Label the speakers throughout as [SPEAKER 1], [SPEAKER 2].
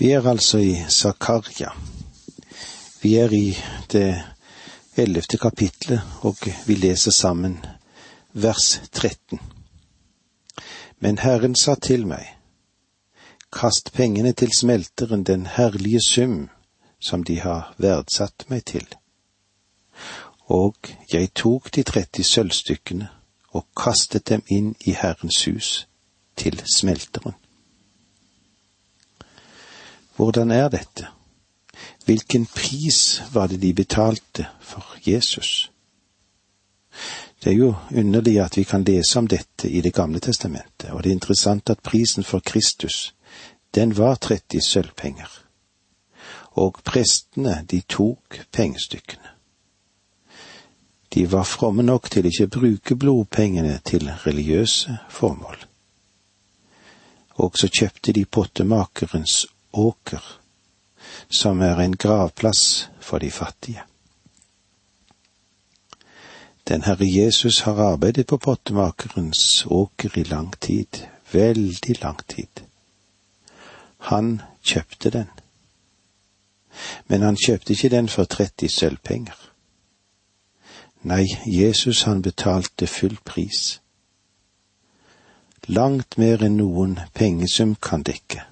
[SPEAKER 1] Vi er altså i Zakaria. Vi er i det ellevte kapitlet, og vi leser sammen vers 13. Men Herren sa til meg, kast pengene til smelteren den herlige sum som de har verdsatt meg til. Og jeg tok de tretti sølvstykkene og kastet dem inn i Herrens hus, til smelteren. Hvordan er dette? Hvilken pris var det de betalte for Jesus? Det er jo underlig at vi kan lese om dette i Det gamle testamentet, og det er interessant at prisen for Kristus, den var 30 sølvpenger. Og prestene, de tok pengestykkene. De var fromme nok til ikke å bruke blodpengene til religiøse formål. Og så kjøpte de pottemakerens åker, som er en gravplass for de fattige. Den Herre Jesus har arbeidet på pottemakerens åker i lang tid, veldig lang tid. Han kjøpte den. Men han kjøpte ikke den for 30 sølvpenger. Nei, Jesus han betalte full pris. Langt mer enn noen pengesum kan dekke.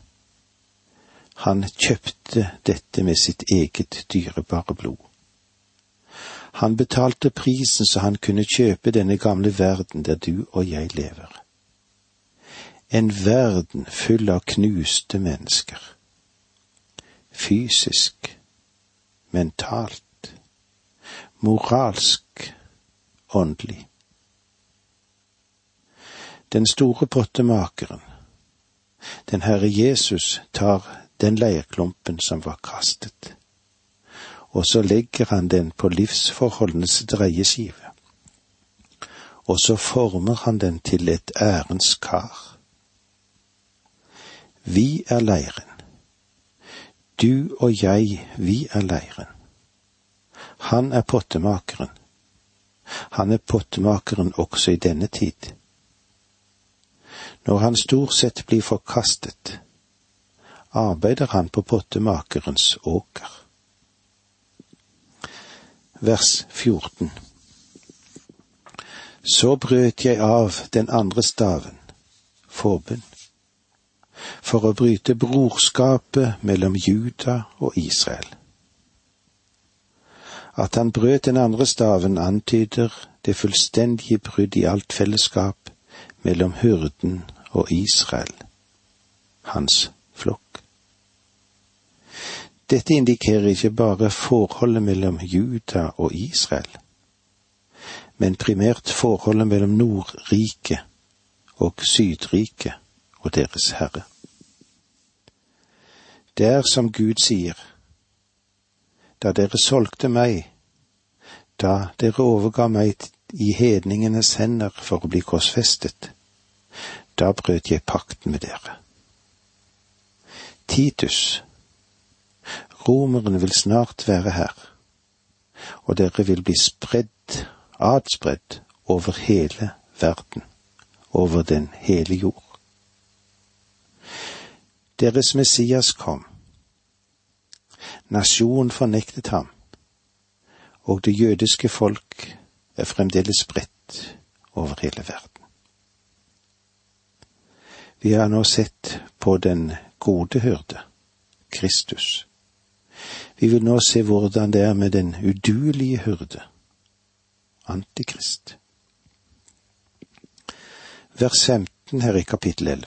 [SPEAKER 1] Han kjøpte dette med sitt eget dyrebare blod. Han betalte prisen så han kunne kjøpe denne gamle verden der du og jeg lever. En verden full av knuste mennesker. Fysisk, mentalt, moralsk, åndelig. Den store pottemakeren, den Herre Jesus, tar den leirklumpen som var kastet, og så legger han den på livsforholdenes dreieskive, og så former han den til et ærens kar. Vi er leiren. Du og jeg, vi er leiren. Han er pottemakeren. Han er pottemakeren også i denne tid. Når han stort sett blir forkastet, arbeider han på pottemakerens åker. Vers 14 Så brøt jeg av den andre staven, forbund, for å bryte brorskapet mellom Juda og Israel. At han brøt den andre staven, antyder det fullstendige brudd i alt fellesskap mellom hyrden og Israel, hans. Dette indikerer ikke bare forholdet mellom Juda og Israel, men primært forholdet mellom Nordriket og Sydriket og deres Herre. Det er som Gud sier, da dere solgte meg, da dere overga meg i hedningenes hender for å bli korsfestet, da brøt jeg pakten med dere. Titus, romerne vil snart være her, og dere vil bli spredd, adspredd, over hele verden, over den hele jord. Deres Messias kom. Nasjonen fornektet ham, og det jødiske folk er fremdeles spredt over hele verden. Vi har nå sett på den gode hyrde, Kristus. Vi vil nå se hvordan det er med den uduelige hyrde, Antikrist. Vers 15 her i kapittel 11.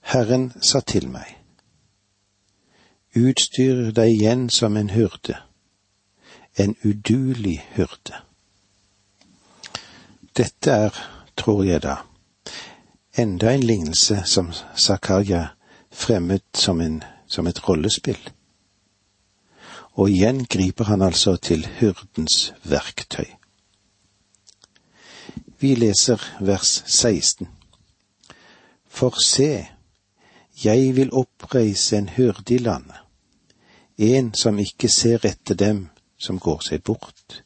[SPEAKER 1] Herren sa til meg, utstyr deg igjen som en hyrde, en uduelig hyrde. Dette er, tror jeg da, enda en lignelse som Zakaria fremmet som, en, som et rollespill. Og igjen griper han altså til hyrdens verktøy. Vi leser vers 16. For se, jeg vil oppreise en hyrde i landet, en som ikke ser etter dem som går seg bort,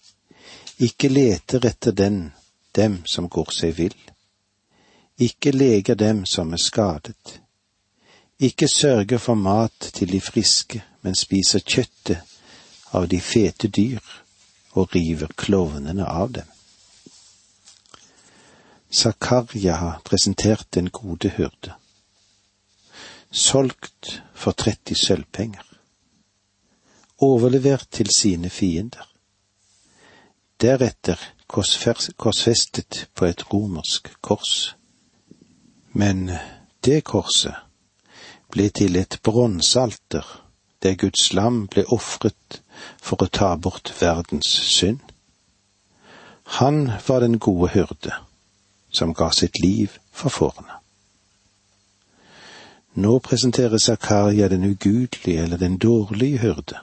[SPEAKER 1] ikke leter etter den, dem som går seg vill, ikke leger dem som er skadet, ikke sørger for mat til de friske, men spiser kjøttet av de fete dyr og river klovnene av dem. Zakaria presenterte en gode hyrde. Solgt for 30 sølvpenger. Overlevert til sine fiender. Deretter korsfestet på et romersk kors. Men det korset ble til et bronsealter der Guds lam ble ofret for å ta bort verdens synd. Han var den gode hyrde som ga sitt liv for fårene. Nå presenterer Zakaria den ugudelige eller den dårlige hyrde,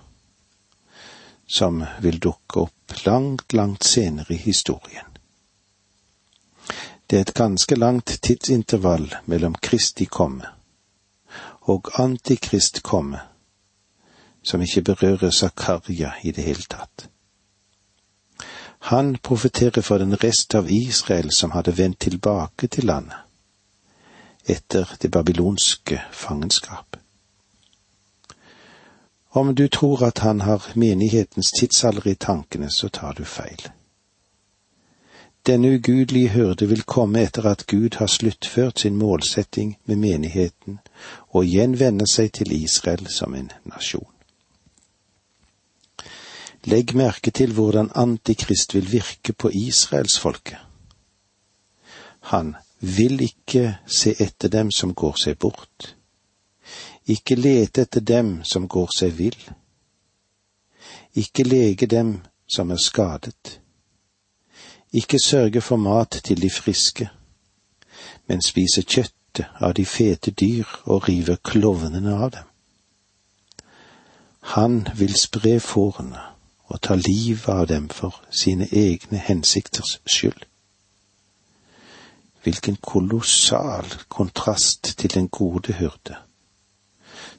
[SPEAKER 1] som vil dukke opp langt, langt senere i historien. Det er et ganske langt tidsintervall mellom Kristi komme og Antikrist komme, som ikke berører Zakaria i det hele tatt. Han profeterer for den rest av Israel som hadde vendt tilbake til landet etter det babylonske fangenskap. Om du tror at han har menighetens tidsalder i tankene, så tar du feil. Denne ugudelige hyrde vil komme etter at Gud har sluttført sin målsetting med menigheten og igjen vende seg til Israel som en nasjon. Legg merke til hvordan Antikrist vil virke på israelsfolket. Han vil ikke se etter dem som går seg bort, ikke lete etter dem som går seg vill, ikke lege dem som er skadet, ikke sørge for mat til de friske, men spise kjøttet av de fete dyr og rive klovnene av dem. Han vil spre fårene og ta livet av dem for sine egne hensikters skyld. Hvilken kolossal kontrast til den gode hyrde,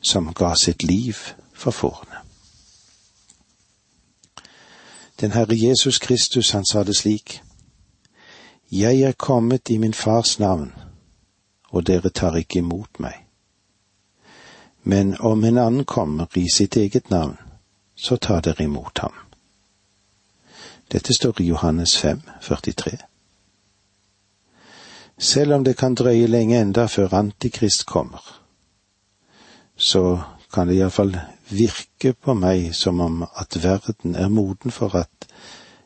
[SPEAKER 1] som ga sitt liv for fårene. Den Herre Jesus Kristus, han sa det slik, Jeg er kommet i min fars navn, og dere tar ikke imot meg. Men om en annen kommer i sitt eget navn, så tar dere imot ham. Dette står i Johannes 5, 43. Selv om det kan drøye lenge enda før Antikrist kommer, så kan det iallfall virke på meg som om at verden er moden for at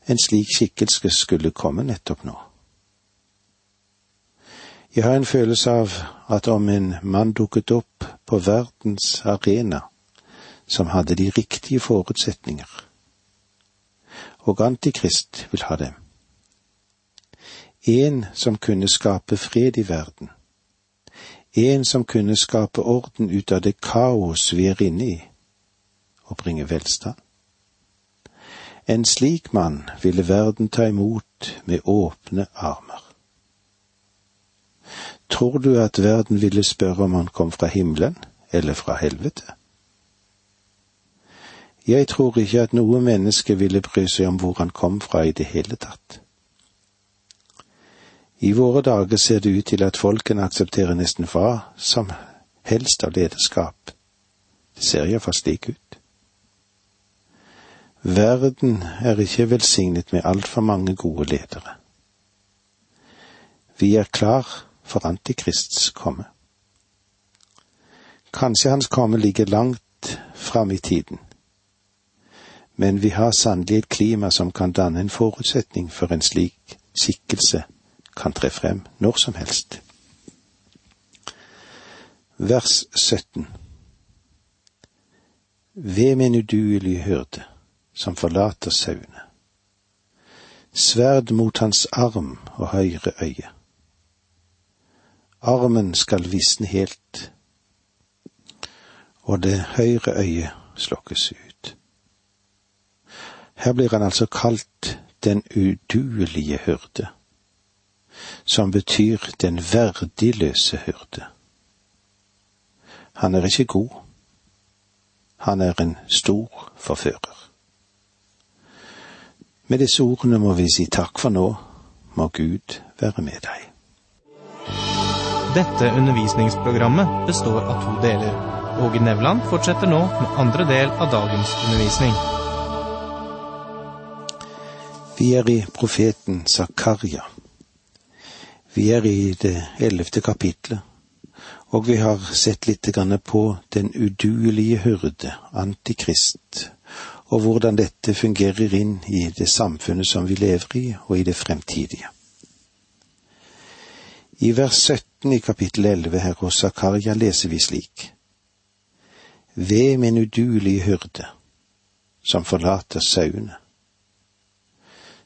[SPEAKER 1] en slik skikkelse skulle komme nettopp nå. Jeg har en følelse av at om en mann dukket opp på verdens arena som hadde de riktige forutsetninger, og Antikrist vil ha dem. En som kunne skape fred i verden. En som kunne skape orden ut av det kaos vi er inne i, og bringe velstand. En slik mann ville verden ta imot med åpne armer. Tror du at verden ville spørre om han kom fra himmelen eller fra helvete? Jeg tror ikke at noe menneske ville bry seg om hvor han kom fra i det hele tatt. I våre dager ser det ut til at folkene aksepterer nesten hva som helst av lederskap. Det ser iallfall slik ut. Verden er ikke velsignet med altfor mange gode ledere. Vi er klar for Antikrists komme. Kanskje hans komme ligger langt fram i tiden men vi har sannelig et klima som kan danne en forutsetning for en slik skikkelse kan tre frem når som helst. Vers 17 Ved min uduelige hyrde, som forlater sauene. Sverd mot hans arm og høyre øye. Armen skal visne helt, og det høyre øyet slokkes ut. Her blir han altså kalt den uduelige hyrde, som betyr den verdiløse hyrde. Han er ikke god, han er en stor forfører. Med disse ordene må vi si takk for nå, må Gud være med deg.
[SPEAKER 2] Dette undervisningsprogrammet består av to deler. Åge Nevland fortsetter nå med andre del av dagens undervisning.
[SPEAKER 1] Vi er i profeten Zakaria. Vi er i det ellevte kapitlet, og vi har sett litt på den uduelige hyrde, Antikrist, og hvordan dette fungerer inn i det samfunnet som vi lever i, og i det fremtidige. I vers 17 i kapittel 11 her hos Zakaria leser vi slik. Ved min uduelige hyrde, som forlater sauene.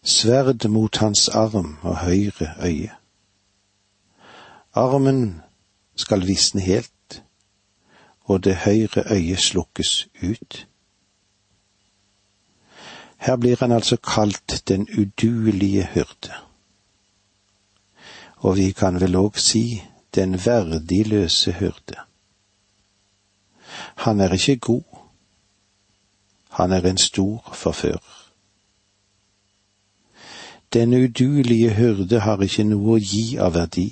[SPEAKER 1] Sverd mot hans arm og høyre øye. Armen skal visne helt, og det høyre øyet slukkes ut. Her blir han altså kalt den uduelige hyrde og vi kan vel òg si den verdiløse hyrde. Han er ikke god, han er en stor forfører. Den uduelige hyrde har ikke noe å gi av verdi.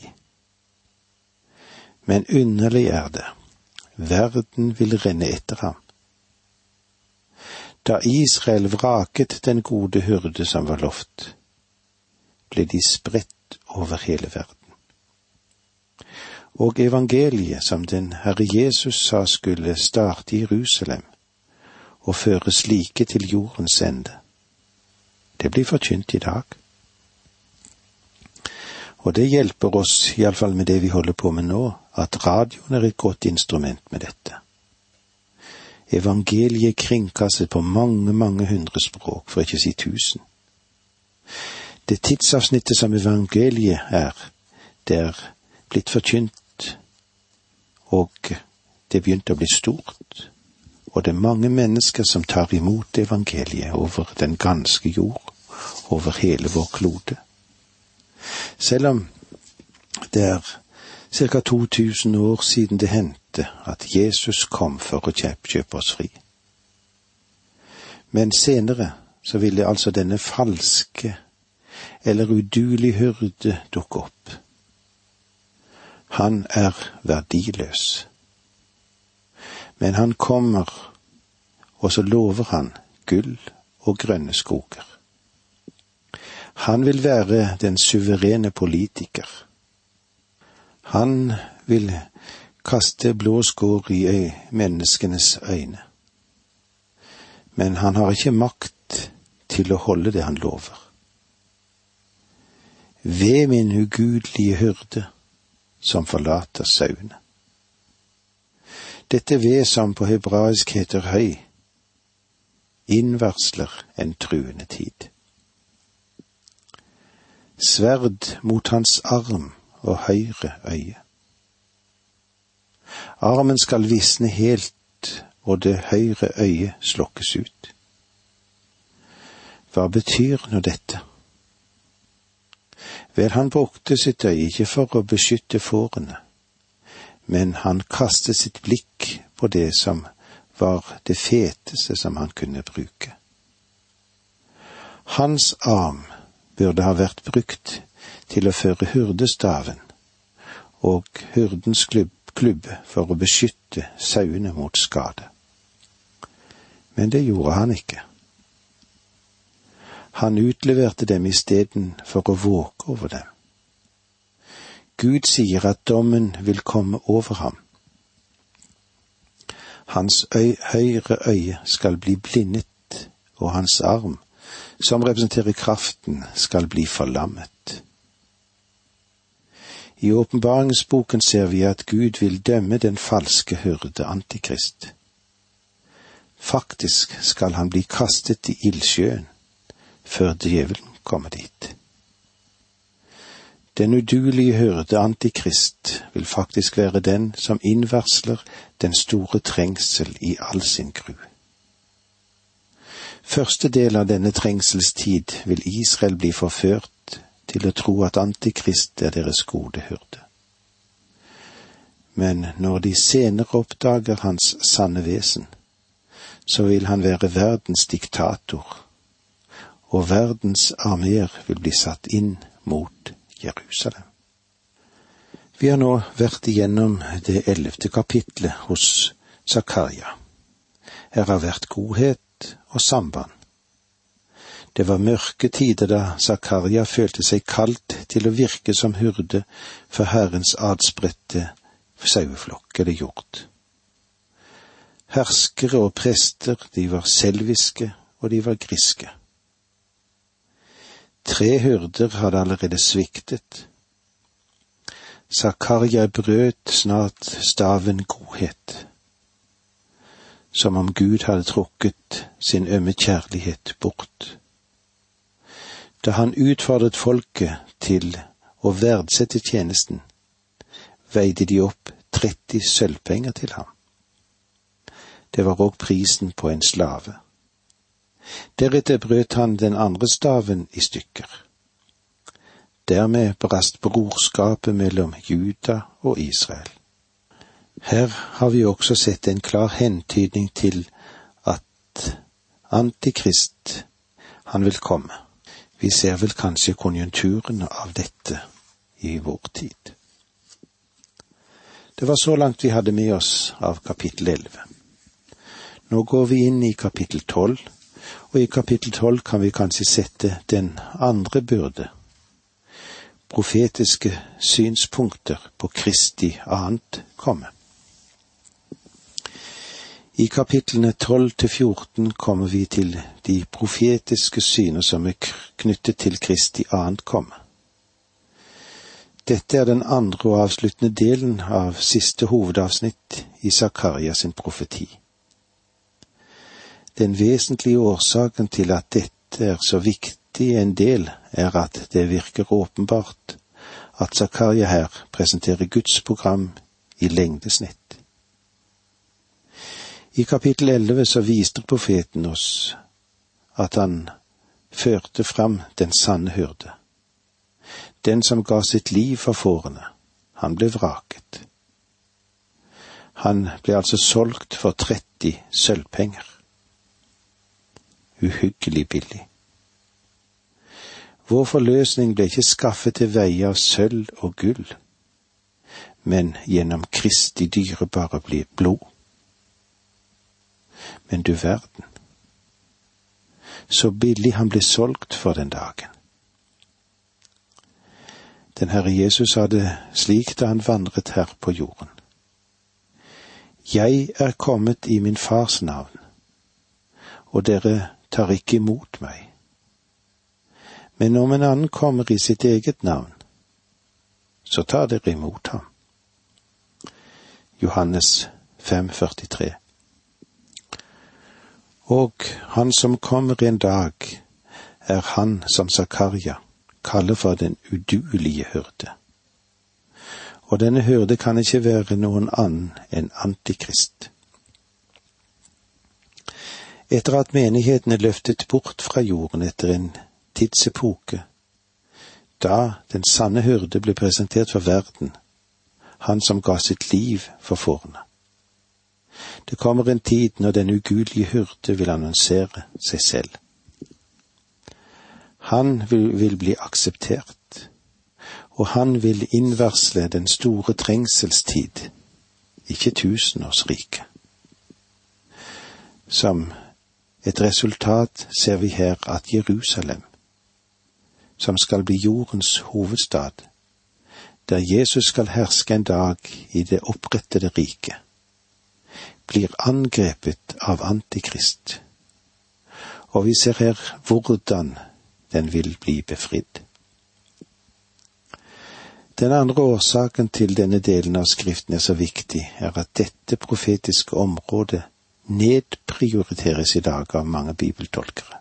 [SPEAKER 1] Men underlig er det, verden vil renne etter ham. Da Israel vraket den gode hyrde som var lovt, ble de spredt over hele verden. Og evangeliet som den Herre Jesus sa skulle starte i Jerusalem og føre slike til jordens ende, det blir forkynt i dag. Og det hjelper oss, iallfall med det vi holder på med nå, at radioen er et godt instrument med dette. Evangeliet kringkastet på mange, mange hundre språk, for ikke å si tusen. Det tidsavsnittet som evangeliet er, det er blitt forkynt, og det begynte å bli stort, og det er mange mennesker som tar imot evangeliet over den ganske jord, over hele vår klode. Selv om det er ca. 2000 år siden det hendte at Jesus kom for å kjøpe oss fri. Men senere så ville altså denne falske eller uduelig hyrde dukke opp. Han er verdiløs. Men han kommer, og så lover han gull og grønne skoger. Han vil være den suverene politiker. Han vil kaste blå skår i menneskenes øyne. Men han har ikke makt til å holde det han lover ved min ugudelige hyrde som forlater sauene. Dette ved som på hebraisk heter høy, innvarsler en truende tid. Sverd mot hans arm og høyre øye. Armen skal visne helt, og det høyre øyet slokkes ut. Hva betyr nå dette? Vel, han brukte sitt øye ikke for å beskytte fårene, men han kastet sitt blikk på det som var det feteste som han kunne bruke. Hans arm burde ha vært brukt til å føre hyrdestaven og hyrdens klubbe for å beskytte sauene mot skade. Men det gjorde han ikke. Han utleverte dem isteden for å våke over dem. Gud sier at dommen vil komme over ham. Hans øy, høyre øye skal bli blindet, og hans arm, som representerer kraften, skal bli forlammet. I åpenbaringsboken ser vi at Gud vil dømme den falske hyrde Antikrist. Faktisk skal han bli kastet i ildsjøen før djevelen kommer dit. Den uduelige hyrde Antikrist vil faktisk være den som innvarsler den store trengsel i all sin gru. Første del av denne trengselstid vil Israel bli forført til å tro at Antikrist er deres gode hyrde. Men når de senere oppdager hans sanne vesen, så vil han være verdens diktator og verdens armeer vil bli satt inn mot Jerusalem. Vi har nå vært igjennom det ellevte kapitlet hos Zakaria. Her har vært godhet og samband. Det var mørke tider da Zakaria følte seg kalt til å virke som hurde for Herrens adspredte saueflokk eller hjort. Herskere og prester, de var selviske og de var griske. Tre hyrder hadde allerede sviktet. Zakaria brøt snart staven godhet, som om Gud hadde trukket sin ømme kjærlighet bort da han utfordret folket til å verdsette tjenesten, veide de opp 30 sølvpenger til ham. Det var òg prisen på en slave. Deretter brøt han den andre staven i stykker. Dermed brast brorskapet mellom Juda og Israel. Her har vi også sett en klar hentydning til at Antikrist, han vil komme. Vi ser vel kanskje konjunkturene av dette i vår tid. Det var så langt vi hadde med oss av kapittel elleve. Nå går vi inn i kapittel tolv, og i kapittel tolv kan vi kanskje sette den andre byrde, profetiske synspunkter på Kristi annet komme. I kapitlene 12 til 14 kommer vi til de profetiske syner som er knyttet til Kristi annet komme. Dette er den andre og avsluttende delen av siste hovedavsnitt i Zakaria sin profeti. Den vesentlige årsaken til at dette er så viktig en del, er at det virker åpenbart at Zakaria her presenterer Guds program i lengdesnitt. I kapittel elleve så viste profeten oss at han førte fram den sanne hyrde. Den som ga sitt liv for fårene. Han ble vraket. Han ble altså solgt for 30 sølvpenger. Uhyggelig billig. Vår forløsning ble ikke skaffet til veie av sølv og gull, men gjennom Kristi dyrebare blod. Men du verden. Så billig han ble solgt for den dagen. Den Herre Jesus sa det slik da han vandret her på jorden. Jeg er kommet i min fars navn, og dere tar ikke imot meg. Men om en annen kommer i sitt eget navn, så tar dere imot ham. Johannes 5,43 og han som kommer en dag, er han som Zakaria kaller for den uduelige hyrde. Og denne hyrde kan ikke være noen annen enn Antikrist. Etter at menigheten er løftet bort fra jorden etter en tidsepoke, da den sanne hyrde ble presentert for verden, han som ga sitt liv for fårene. Det kommer en tid når den ugudelige hyrde vil annonsere seg selv. Han vil, vil bli akseptert, og han vil innvarsle den store trengselstid, ikke tusenårsriket. Som et resultat ser vi her at Jerusalem, som skal bli jordens hovedstad, der Jesus skal herske en dag i det opprettede riket, blir angrepet av Antikrist. Og vi ser her hvordan den vil bli befridd. Den andre årsaken til denne delen av Skriften er så viktig, er at dette profetiske området nedprioriteres i dag av mange bibeltolkere.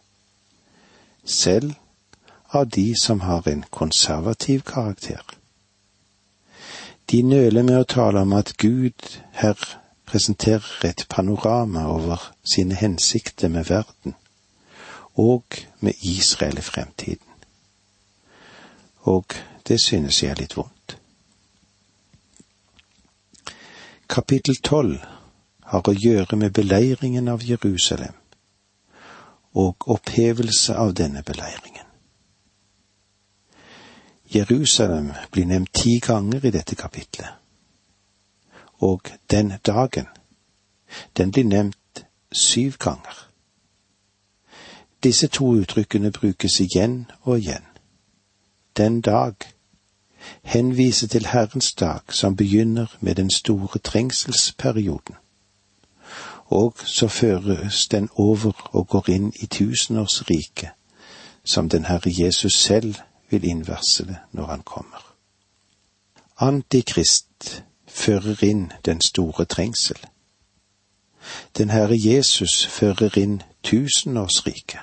[SPEAKER 1] Selv av de som har en konservativ karakter. De nøler med å tale om at Gud her presenterer et panorama over sine hensikter med verden og med Israel i fremtiden. Og det synes jeg er litt vondt. Kapittel tolv har å gjøre med beleiringen av Jerusalem og opphevelse av denne beleiringen. Jerusalem blir nevnt ti ganger i dette kapitlet. Og den dagen, den blir nevnt syv ganger. Disse to uttrykkene brukes igjen og igjen. Den dag henviser til Herrens dag, som begynner med den store trengselsperioden. Og så føres den over og går inn i tusenårsriket, som den Herre Jesus selv vil innvarsle når han kommer. Antikrist fører inn den store trengsel. Den Herre Jesus fører inn tusenårsriket.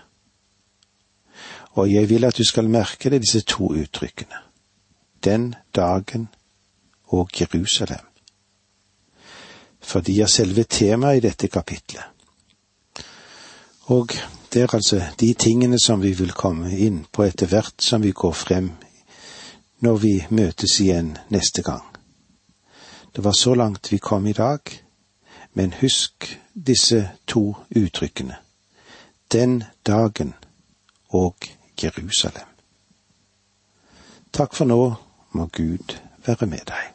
[SPEAKER 1] Og jeg vil at du skal merke deg disse to uttrykkene. Den dagen og Jerusalem. For de er selve temaet i dette kapitlet. Og det er altså de tingene som vi vil komme inn på etter hvert som vi går frem når vi møtes igjen neste gang. Det var så langt vi kom i dag, men husk disse to uttrykkene. Den dagen og Jerusalem. Takk for nå, må Gud være med deg.